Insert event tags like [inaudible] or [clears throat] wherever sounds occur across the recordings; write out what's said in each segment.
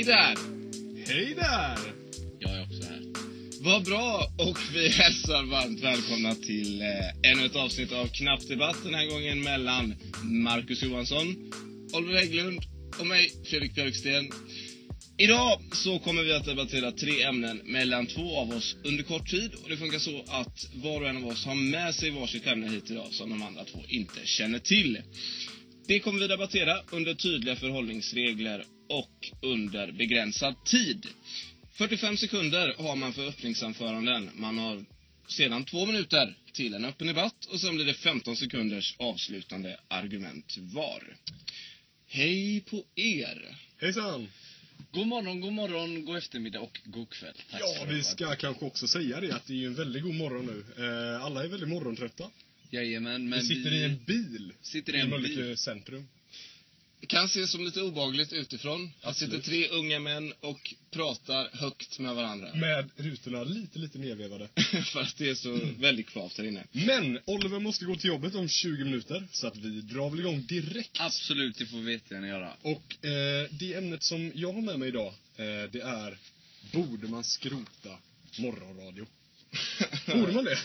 Hej där! Hej där! Jag är också här. Vad bra! Och vi hälsar varmt välkomna till eh, ännu ett avsnitt av Knapp Debatt. Den här gången mellan Marcus Johansson, Oliver Hägglund och mig, Fredrik Björksten. Idag så kommer vi att debattera tre ämnen mellan två av oss under kort tid. Och det funkar så att var och en av oss har med sig varsitt ämne hit idag som de andra två inte känner till. Det kommer vi debattera under tydliga förhållningsregler och under begränsad tid. 45 sekunder har man för öppningsanföranden. Man har sedan två minuter till en öppen debatt och sen blir det 15 sekunders avslutande argument var. Hej på er! Hejsan! God morgon, god morgon, god eftermiddag och god kväll. Tack Ja, vi ska kanske också säga det att det är ju en väldigt god morgon nu. Eh, alla är väldigt morgontrötta. Jajamän, men vi sitter i en bil. sitter i en bil. centrum. Det kan ses som lite obagligt utifrån. Att sitter tre unga män och pratar högt med varandra. Med rutorna lite, lite nedvevade. [laughs] För att det är så väldigt kvavt här inne. Men Oliver måste gå till jobbet om 20 minuter. Så att vi drar väl igång direkt. Absolut, det får vi jättegärna göra. Och eh, det ämnet som jag har med mig idag, eh, det är Borde man skrota morgonradio? [laughs] Borde man det?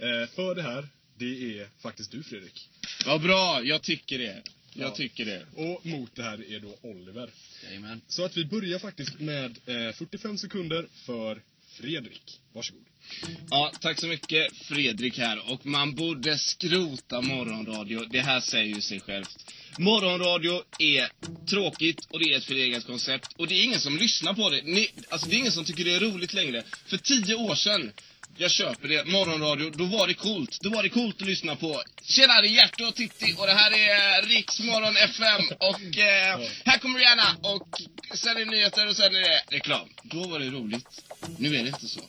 Eh, för det här, det är faktiskt du Fredrik. Vad bra, jag tycker det. Jag Ja. tycker det. Och mot det här är då Oliver. Jajamän. Så att vi börjar faktiskt med eh, 45 sekunder för Fredrik. Varsågod. Ja, tack så mycket Fredrik här. Och man borde skrota morgonradio. Det här säger ju sig självt. Morgonradio är tråkigt och det är ett förlegat koncept. Och det är ingen som lyssnar på det. Ni, alltså det är ingen som tycker det är roligt längre. För tio år sedan, jag köper det, morgonradio, då var det coolt. Då var det coolt att lyssna på. Tjena, det är Hjärte och Titti och det här är Riksmorgon FM. Och eh, här kommer Rihanna och sen är det nyheter och sen är det reklam. Då var det roligt. Nu är det inte så.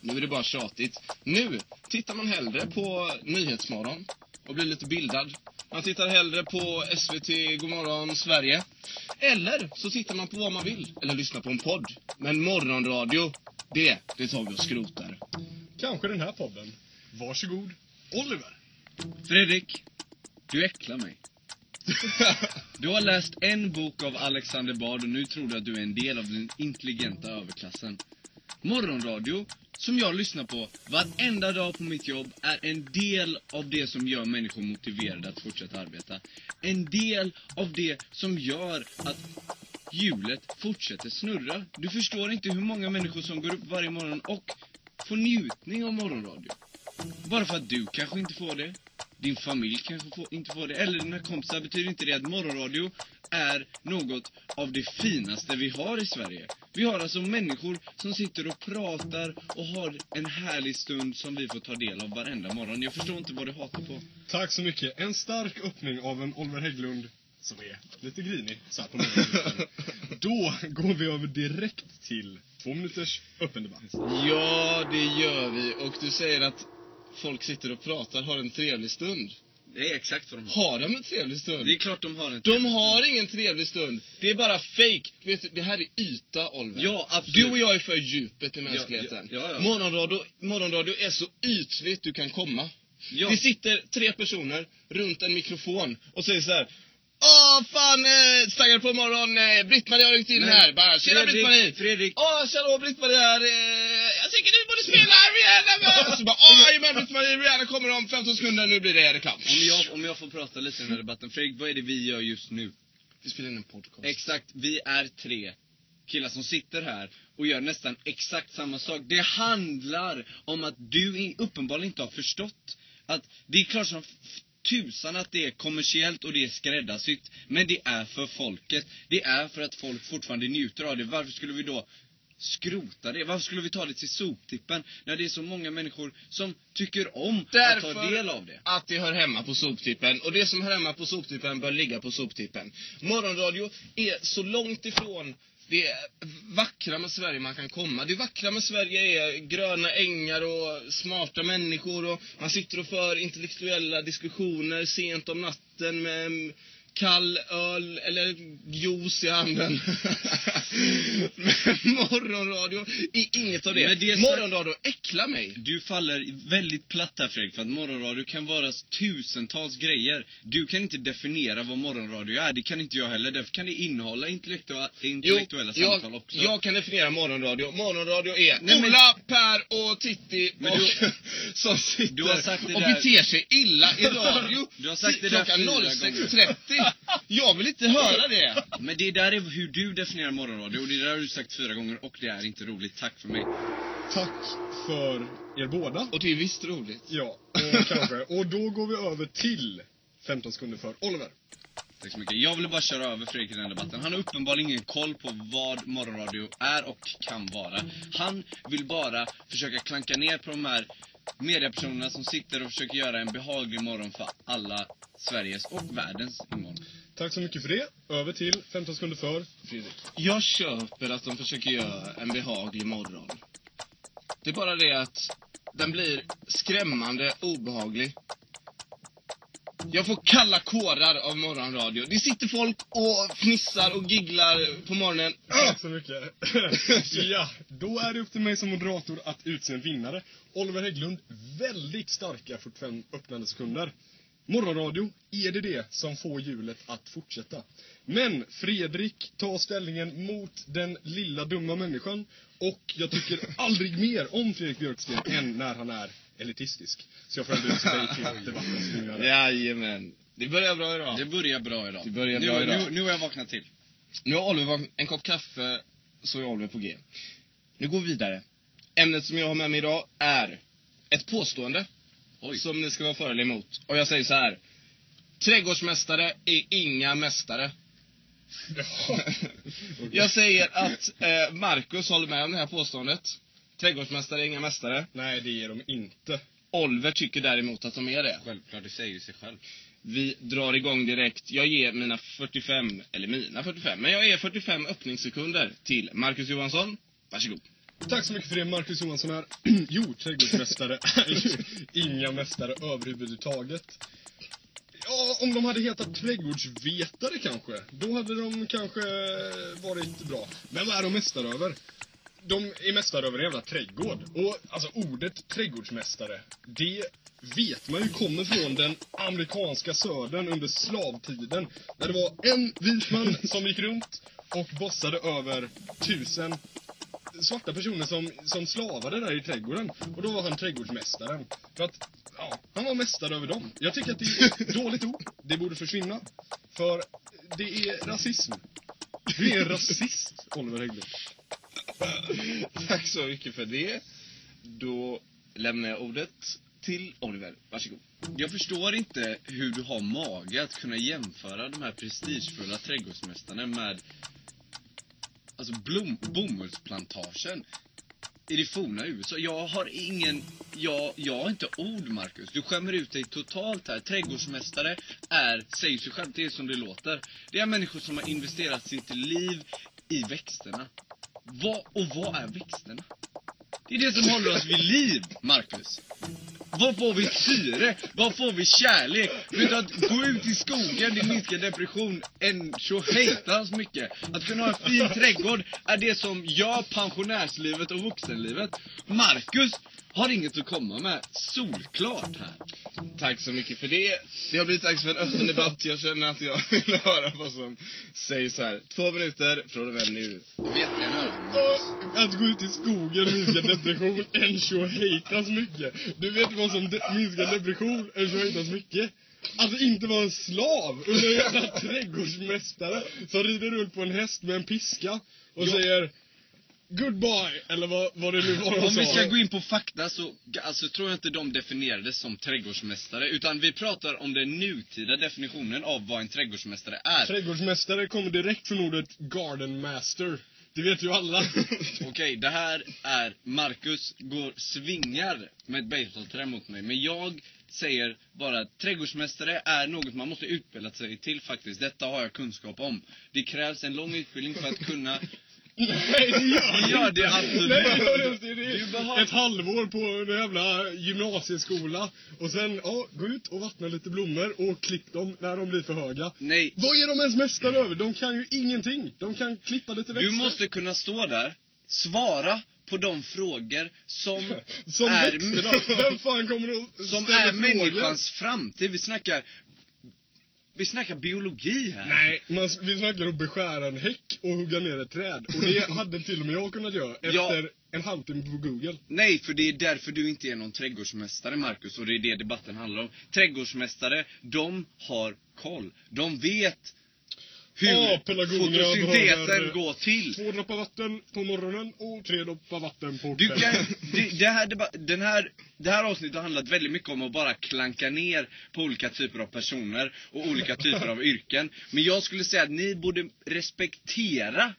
Nu är det bara tjatigt. Nu tittar man hellre på Nyhetsmorgon och blir lite bildad. Man tittar hellre på SVT Godmorgon Sverige. Eller så tittar man på vad man vill. Eller lyssnar på en podd. Men morgonradio, det, det tar vi och skrotar. Kanske den här podden. Varsågod, Oliver. Fredrik, du äcklar mig. [laughs] Du har läst en bok av Alexander Bard och nu tror du att du är en del av den intelligenta överklassen. Morgonradio, som jag lyssnar på varenda dag på mitt jobb, är en del av det som gör människor motiverade att fortsätta arbeta. En del av det som gör att hjulet fortsätter snurra. Du förstår inte hur många människor som går upp varje morgon och får njutning av morgonradio. Bara för att du kanske inte får det, din familj kanske får, inte får det, eller dina kompisar, betyder inte det att morgonradio är något av det finaste vi har i Sverige. Vi har alltså människor som sitter och pratar och har en härlig stund som vi får ta del av varenda morgon. Jag förstår inte vad du hatar på. Tack så mycket. En stark öppning av en Oliver Hägglund som är lite grinig så här på morgonen. [laughs] Då går vi över direkt till två minuters öppen debatt. Ja, det gör vi. Och du säger att folk sitter och pratar, har en trevlig stund. Det är exakt vad de Har de en trevlig stund? Det är klart de har en De har ingen trevlig stund. Det är bara fake. Vet du, det här är yta, Oliver. Ja, absolut. Du och jag är för djupet i mänskligheten. ja, ja. Morgonradio, morgonradio är så ytligt du kan komma. Ja. Det sitter tre personer runt en mikrofon och säger så här. Åh, fan, eh, taggad på imorgon. Eh, Britt-Marie har ryckt in här. Bara, tjena Britt-Marie. Fredrik. Åh, tjena Britt-Marie här. Eh, jag tycker du borde spela Rihanna med. [laughs] Bara, åh, jajamän Britt-Marie, Rihanna kommer om 15 sekunder. Nu blir det reklam. Om jag, om jag får prata lite i den här debatten. Fredrik, vad är det vi gör just nu? Vi spelar in en podcast. Exakt, vi är tre killar som sitter här och gör nästan exakt samma sak. Det handlar om att du uppenbarligen inte har förstått att det är klart som tusan att det är kommersiellt och det är skräddarsytt. Men det är för folket. Det är för att folk fortfarande njuter av det. Varför skulle vi då skrota det? Varför skulle vi ta det till soptippen när det är så många människor som tycker om att ta Därför del av det? att det hör hemma på soptippen. Och det som hör hemma på soptippen bör ligga på soptippen. Morgonradio är så långt ifrån det vackra med Sverige man kan komma. Det vackra med Sverige är gröna ängar och smarta människor och man sitter och för intellektuella diskussioner sent om natten med kall öl eller juice i handen. [laughs] Men morgonradio är inget av det. Men det är så- morgonradio äcklar mig. Du faller väldigt platt här Fredrik, för att morgonradio kan vara tusentals grejer. Du kan inte definiera vad morgonradio är, det kan inte jag heller. Därför kan det innehålla intellektua intellektuella jag, samtal också. jag kan definiera morgonradio. Morgonradio är Nej, men- Ola, Per och Titti Men och, du- [laughs] som sitter du har sagt det och där- beter sig illa i [laughs] radio. Du har sagt det där klockan fyra 06.30. [laughs] Jag vill inte höra det. Men det där är hur du definierar morgonradio, och det där har du sagt fyra gånger, och det är inte roligt. Tack för mig. Tack för er båda. Och det är visst roligt. Ja, och kanske. Och då går vi över till 15 sekunder för Oliver. Tack så mycket. Jag vill bara köra över Fredrik i den debatten. Han har uppenbarligen ingen koll på vad morgonradio är och kan vara. Han vill bara försöka klanka ner på de här mediepersonerna som sitter och försöker göra en behaglig morgon för alla Sveriges och världens invånare. Tack så mycket för det. Över till 15 sekunder för Fredrik. Jag köper att de försöker göra en behaglig morgon. Det är bara det att den blir skrämmande obehaglig. Jag får kalla kårar av morgonradio. Det sitter folk och fnissar och gigglar på morgonen. Tack så mycket. [laughs] ja, då är det upp till mig som moderator att utse en vinnare. Oliver Hägglund, väldigt starka 45 öppnande sekunder. Morgonradio, är det det som får hjulet att fortsätta? Men Fredrik tar ställningen mot den lilla dumma människan och jag tycker aldrig mer om Fredrik Björksten än när han är elitistisk. Så jag får ändå utse dig till debattens vinnare. Jajamän. Det börjar bra idag. Det börjar bra idag. Det börjar nu, bra idag. Nu, nu har jag vaknat till. Nu har Oliver vak- en kopp kaffe, så är Oliver på G. Nu går vi vidare. Ämnet som jag har med mig idag är ett påstående Oj. som ni ska vara för eller emot. Och jag säger så här. Trädgårdsmästare är inga mästare. [laughs] Ja. [laughs] Jag säger att eh, Marcus håller med om det här påståendet. Trädgårdsmästare är inga mästare. Nej, det är de inte. Oliver tycker däremot att de är det. Självklart, det säger ju sig själv. Vi drar igång direkt. Jag ger mina 45, eller mina 45, men jag ger 45 öppningssekunder till Marcus Johansson. Varsågod. Tack så mycket för det, Marcus Johansson här. [clears throat] jo, trädgårdsmästare är [laughs] inga mästare överhuvudtaget. Ja, om de hade hetat trädgårdsvetare kanske, då hade de kanske varit bra. Men vad är de mästare över? De är mästare över en jävla trädgård. Och alltså ordet trädgårdsmästare, det vet man ju kommer från den amerikanska södern under slavtiden. När det var en vit man som gick runt och bossade över tusen svarta personer som, som slavade där i trädgården. Och då var han trädgårdsmästaren. För att, ja, han var mästare över dem. Jag tycker att det är ett [laughs] dåligt ord. Det borde försvinna. För det är rasism. Du är rasist, Oliver Hägglund. [laughs] Tack så mycket för det. Då lämnar jag ordet till Oliver. Varsågod. Jag förstår inte hur du har mage att kunna jämföra de här prestigefulla trädgårdsmästarna med alltså blom, bomullsplantagen i det forna USA. Jag har ingen, jag, jag har inte ord Marcus. Du skämmer ut dig totalt här. Trädgårdsmästare är, säger sig själv, det är som det låter. Det är människor som har investerat sitt liv i växterna. Vad, och vad är växterna? Det är det som håller oss vid liv, Marcus. Var får vi syre? Var får vi kärlek? Vet du, att gå ut i skogen, det minskar depression en tjohejtans mycket. Att kunna ha en fin trädgård är det som gör pensionärslivet och vuxenlivet. Marcus har inget att komma med. Solklart här. Tack så mycket för det. Det har blivit dags för en öppen debatt. Jag känner att jag vill höra vad som sägs här. Två minuter från och med nu. Jag vet. Och att gå ut i skogen minskar depression en tjohejtans mycket. Du vet vad som de- minskar depression en tjohejtans mycket? Alltså inte vara en slav under en jävla trädgårdsmästare som rider runt på en häst med en piska och säger Goodbye, eller vad, vad det nu var de Om vi ska gå in på fakta så alltså, tror jag inte de definierades som trädgårdsmästare. Utan vi pratar om den nutida definitionen av vad en trädgårdsmästare är. Trädgårdsmästare kommer direkt från ordet garden master. Det vet ju alla. [laughs] Okej, det här är Marcus går svingar med ett basebollträ mot mig. Men jag säger bara att trädgårdsmästare är något man måste utbilda sig till faktiskt. Detta har jag kunskap om. Det krävs en lång utbildning för att kunna... Nej, det gör Det gör det absolut. Nej, det gör det inte. Det är, Ja. ett halvår på en jävla gymnasieskola. Och sen, ja, gå ut och vattna lite blommor och klipp dem när de blir för höga. Nej, Vad är de ens mästare över? De kan ju ingenting. De kan klippa lite växter. du måste kunna stå där, svara på de frågor som, Som är, växterna. Vem fan kommer att som är människans framtid. Vi snackar, vi snackar biologi här. Nej, man, vi snackar om beskära en häck och hugga ner ett träd. Och det [laughs] hade till och med jag kunnat göra efter Ja. en halvtimme på Google. Nej, för det är därför du inte är någon trädgårdsmästare, Marcus, och det är det debatten handlar om. Trädgårdsmästare, de har koll. De vet hur fotosyntesen går till. Två droppar vatten på morgonen och tre droppar vatten på Du kvällen. kan, det, det, här, deba- den här, det här avsnittet har handlat väldigt mycket om att bara klanka ner på olika typer av personer och olika typer av yrken. Men jag skulle säga att ni borde respektera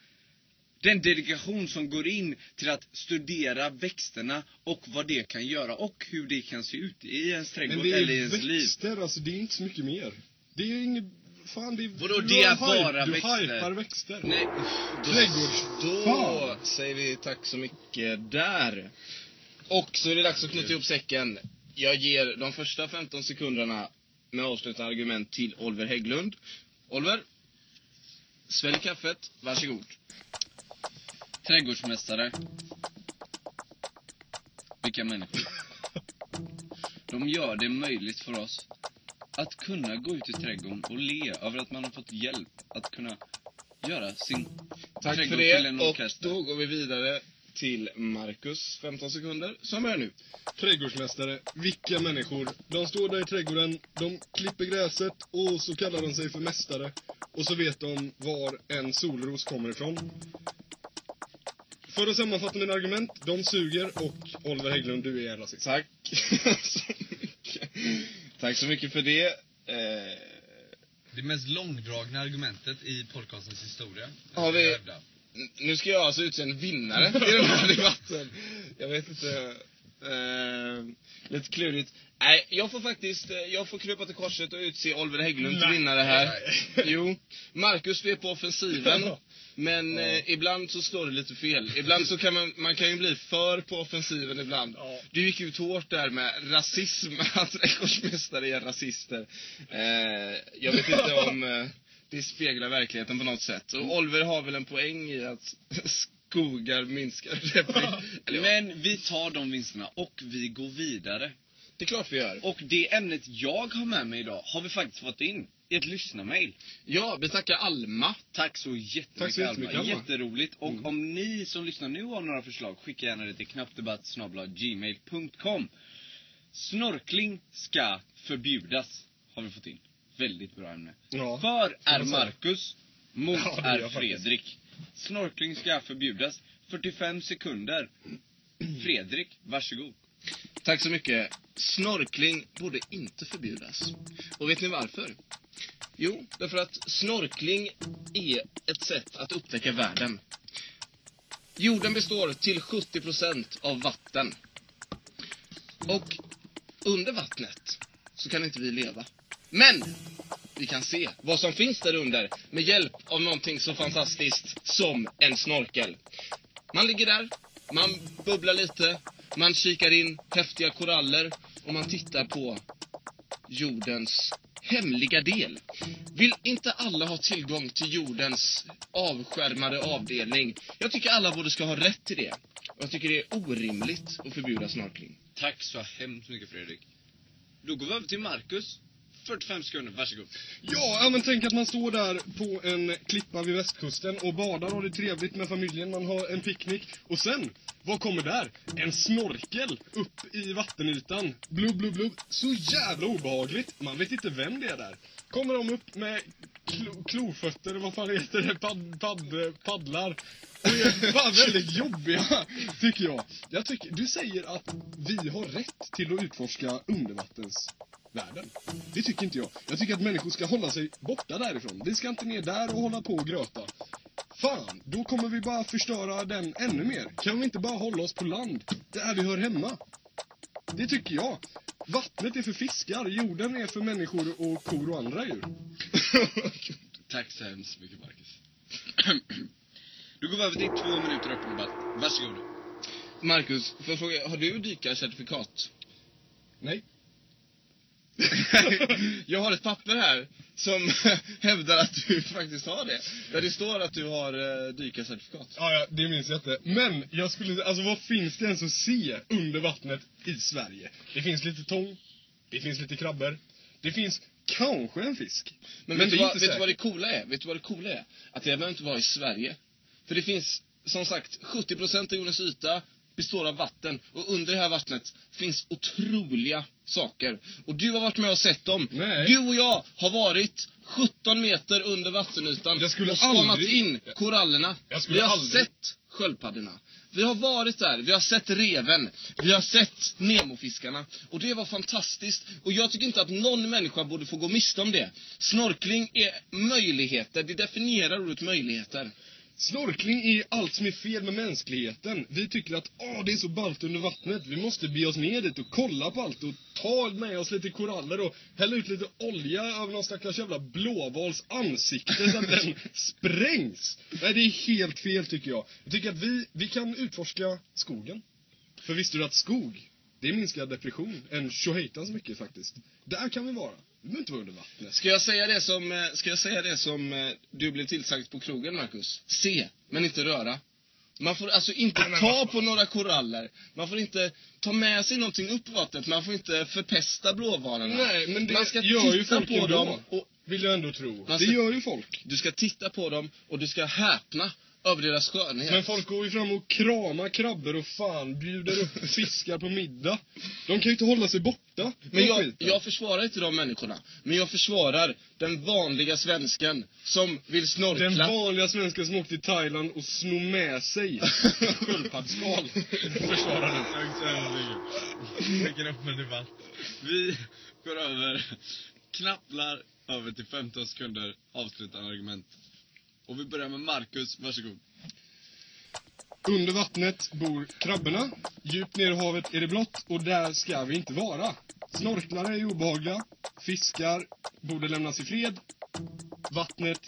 den dedikation som går in till att studera växterna och vad det kan göra och hur det kan se ut i ens Men trädgård det är eller i ens liv. växter, alltså det är inte så mycket mer. Det är inget... Fan, det är... Vadå, det är bara du växter? Du hypar växter. Nej, Trädgårds... Då Fan. säger vi tack så mycket där. Och så är det dags att knyta ihop säcken. Jag ger de första 15 sekunderna med avslutande argument till Oliver Hägglund. Oliver, svälj kaffet. Varsågod. trädgårdsmästare. Vilka människor. [laughs] De gör det möjligt för oss att kunna gå ut i trädgården och le över att man har fått hjälp att kunna göra sin Tack för trädgård till en det. Och orkester. då går vi vidare till Marcus, 15 sekunder, som börjar nu. Trädgårdsmästare, vilka människor. De står där i trädgården, de klipper gräset och så kallar de sig för mästare. Och så vet de var en solros kommer ifrån. För att sammanfatta mina argument, de suger och Oliver Hägglund, du är rasist. Tack. [laughs] Tack så mycket för det. Eh, Det mest långdragna argumentet i podcastens historia. Har vi- nu ska jag alltså utse en vinnare i den här [laughs] debatten. Jag vet inte. Eh, lite klurigt. Nej, jag får faktiskt, eh, jag får krypa till korset och utse Oliver Hägglund till vinnare här. [laughs] Jo, Marcus du är på offensiven. Ja. Men eh, ibland så står det lite fel. Ibland så kan man, man kan ju bli för på offensiven ibland. Ja. Du gick ut hårt där med rasism, [laughs] att trädgårdsmästare är rasister. Eh, jag vet inte om eh, det speglar verkligheten på något sätt. Och Oliver har väl en poäng i att skogar minskar [laughs] Eller ja, Men vi tar de vinsterna och vi går vidare. Det är klart vi gör. Och det ämnet jag har med mig idag har vi faktiskt fått in i ett lyssnarmail. Ja, vi tackar Alma. Tack så jättemycket, Tack så jättemycket, Alma. Alma. Jätteroligt. Och om ni som lyssnar nu har några förslag, skicka gärna det till knappdebatt.gmail.com Snorkling ska förbjudas, har vi fått in. Väldigt bra ämne. Ja. För är man säga. Marcus, mot Ja, det är är jag faktiskt. Fredrik. Snorkling ska förbjudas. 45 sekunder. Fredrik, varsågod. Tack så mycket. Snorkling borde inte förbjudas. Och vet ni varför? Jo, därför att snorkling är ett sätt att upptäcka världen. Jorden består till 70 procent av vatten. Och under vattnet så kan inte vi leva. Men vi kan se vad som finns där under med hjälp av någonting så fantastiskt som en snorkel. Man ligger där, man bubblar lite, man kikar in häftiga koraller och man tittar på jordens hemliga del. Vill inte alla ha tillgång till jordens avskärmade avdelning? Jag tycker alla borde ska ha rätt till det. Och jag tycker det är orimligt att förbjuda snorkling. Tack så hemskt mycket Fredrik. Då går vi över till Marcus. 45 sekunder, varsågod. Ja, ja, men tänk att man står där på en klippa vid västkusten och badar och har det trevligt med familjen, man har en picknick. Och sen, vad kommer där? En snorkel upp i vattenytan. Blubb, blubb, blubb. Så jävla obehagligt. Man vet inte vem det är där. Kommer de upp med klo, klofötter, vad fan heter det, Pad, pad, paddlar. Det är fan väldigt jobbiga, tycker jag. jag tycker, du säger att vi har rätt till att utforska undervattens undervattensvärlden. Det tycker inte jag. Jag tycker att människor ska hålla sig borta därifrån. Vi ska inte ner där och hålla på och gröta. Fan, då kommer vi bara förstöra den ännu mer. Kan vi inte bara hålla oss på land, där vi hör hemma? Det tycker jag. Vattnet är för fiskar, jorden är för människor och kor och andra djur. [laughs] Tack så hemskt mycket Marcus. [clears throat] Då går vi över till två minuter öppen debatt. Varsågod. Marcus, får jag fråga, har du dykarcertifikat? Nej. [laughs] jag har ett papper här som [laughs] hävdar att du faktiskt har det. Där det står att du har eh, dykarcertifikat. Ja, ja, det minns jag inte. Men jag skulle, alltså vad finns det ens att se under vattnet i Sverige? Det finns lite tång, det finns lite krabbor, det finns kanske en fisk. Men, Men vet, du vad, vet du vad det coola är? Vet du vad det coola är? Att det behöver inte vara i Sverige. För det finns, som sagt, 70% av jordens yta består av vatten. Och under det här vattnet finns otroliga saker. Och du har varit med och sett dem. Nej. Du och jag har varit 17 meter under vattenytan Jag skulle och spanat aldrig- in korallerna. Jag skulle Vi har aldrig- sett sköldpaddorna. Vi har varit där, vi har sett reven, vi har sett Nemofiskarna. Och det var fantastiskt. Och jag tycker inte att någon människa borde få gå miste om det. Snorkling är möjligheter, det definierar ordet möjligheter. Snorkling är allt som är fel med mänskligheten. Vi tycker att åh, det är så ballt under vattnet. Vi måste bege oss ner dit och kolla på allt och ta med oss lite koraller och hälla ut lite olja över någon stackars jävla blåvals ansikte så att den [laughs] sprängs. Nej, det är helt fel tycker jag. Jag tycker att vi, vi kan utforska skogen. För visste du att skog, det minskar depression en tjohejtans mycket faktiskt. Där kan vi vara. Vi behöver inte vara under vattnet. Ska jag säga det som, eh, ska jag säga det som eh, du blev tillsagd på krogen, Marcus? Se, men inte röra. Man får alltså inte ta på några koraller. Man får inte ta med sig någonting upp i vattnet. Man får inte förpesta blåvalarna. Nej, men det Man ska gör ju titta folk på dem och Vill jag ändå tro. Man Det ska- gör ju folk. du ska titta på dem och du ska häpna över deras skönhet. Men folk går ju fram och kramar krabbor och fan bjuder upp [laughs] fiskar på middag. De kan ju inte hålla sig borta. Men jag, jag försvarar inte de människorna. Men jag försvarar den vanliga svensken som vill snorkla. Den vanliga svensken som åkte till Thailand och snor med sig [laughs] sköldpaddsskal. Försvarar mycket. Vilken öppen debatt. Vi går över, knapplar över till 15 sekunder avslutande argument. Och vi börjar med Marcus, varsågod. Under vattnet bor krabborna. Djupt ner i havet är det blått och där ska vi inte vara. Snorklare är obehagliga. Fiskar borde lämnas i fred. Vattnet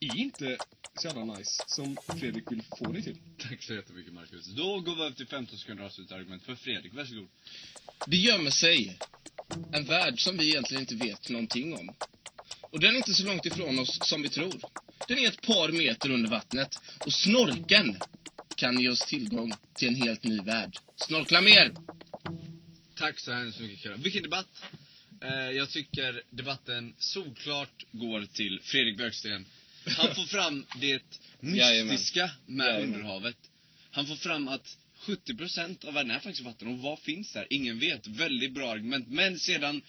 är inte så jävla nice som Fredrik vill få det till. Tack så jättemycket Marcus. Då går vi över till 15 sekunder avslutande argument för Fredrik, varsågod. Det gömmer sig en värld som vi egentligen inte vet någonting om. Och den är inte så långt ifrån oss som vi tror. Den är ett par meter under vattnet. Och snorkeln kan ge oss tillgång till en helt ny värld. Snorkla mer! Tack så hemskt mycket Karin. Vilken debatt! Eh, jag tycker debatten solklart går till Fredrik Björksten. Han får fram det [laughs] mystiska med Jajamän. underhavet. Han får fram att 70% av världen är faktiskt vatten. Och vad finns där? Ingen vet. Väldigt bra argument. Men sedan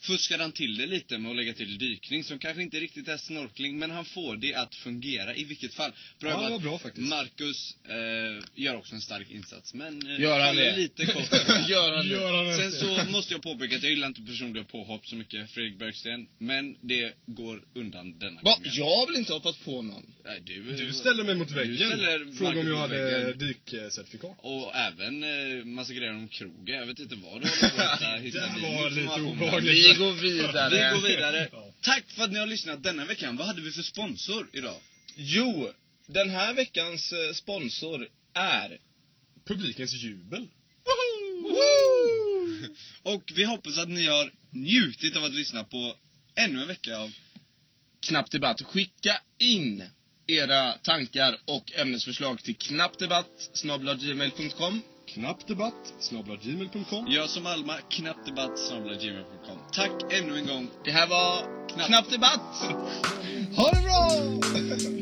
fuskar han till det lite med att lägga till dykning som kanske inte riktigt är snorkling men han får det att fungera i vilket fall. Bra Ja, jobbat. det var bra faktiskt. Marcus eh, gör också en stark insats men eh, Gör han det? lite kort. [laughs] Gör han det? Gör han Sen inte. så måste jag påpeka att jag gillar inte personliga påhopp så mycket, Fredrik Bergsten. Men det går undan denna Va? gången. Jag har väl inte hoppat på någon? Nej, du, Du ställer mig mot väggen. ställer Fråga om jag hade dykcertifikat. Och även eh, massa grejer om krogen. Jag vet inte vad du håller på att hitta, [laughs] Det var lite obehagligt. Vi går vidare. Vi går vidare. [laughs] Ja. Tack för att ni har lyssnat denna veckan. Vad hade vi för sponsor idag? Jo, den här veckans eh, sponsor är... Publikens jubel. Och vi hoppas att ni har njutit av att lyssna på ännu en vecka av Knapp Debatt. Skicka in era tankar och ämnesförslag till knappdebatt.gmail.com Knappdebatt, snabla-gmail.com. Jag som Alma, knappdebatt.gmail.com. Tack ännu en gång. Det här var Knapp. Knapp Debatt. Ha det bra! [laughs]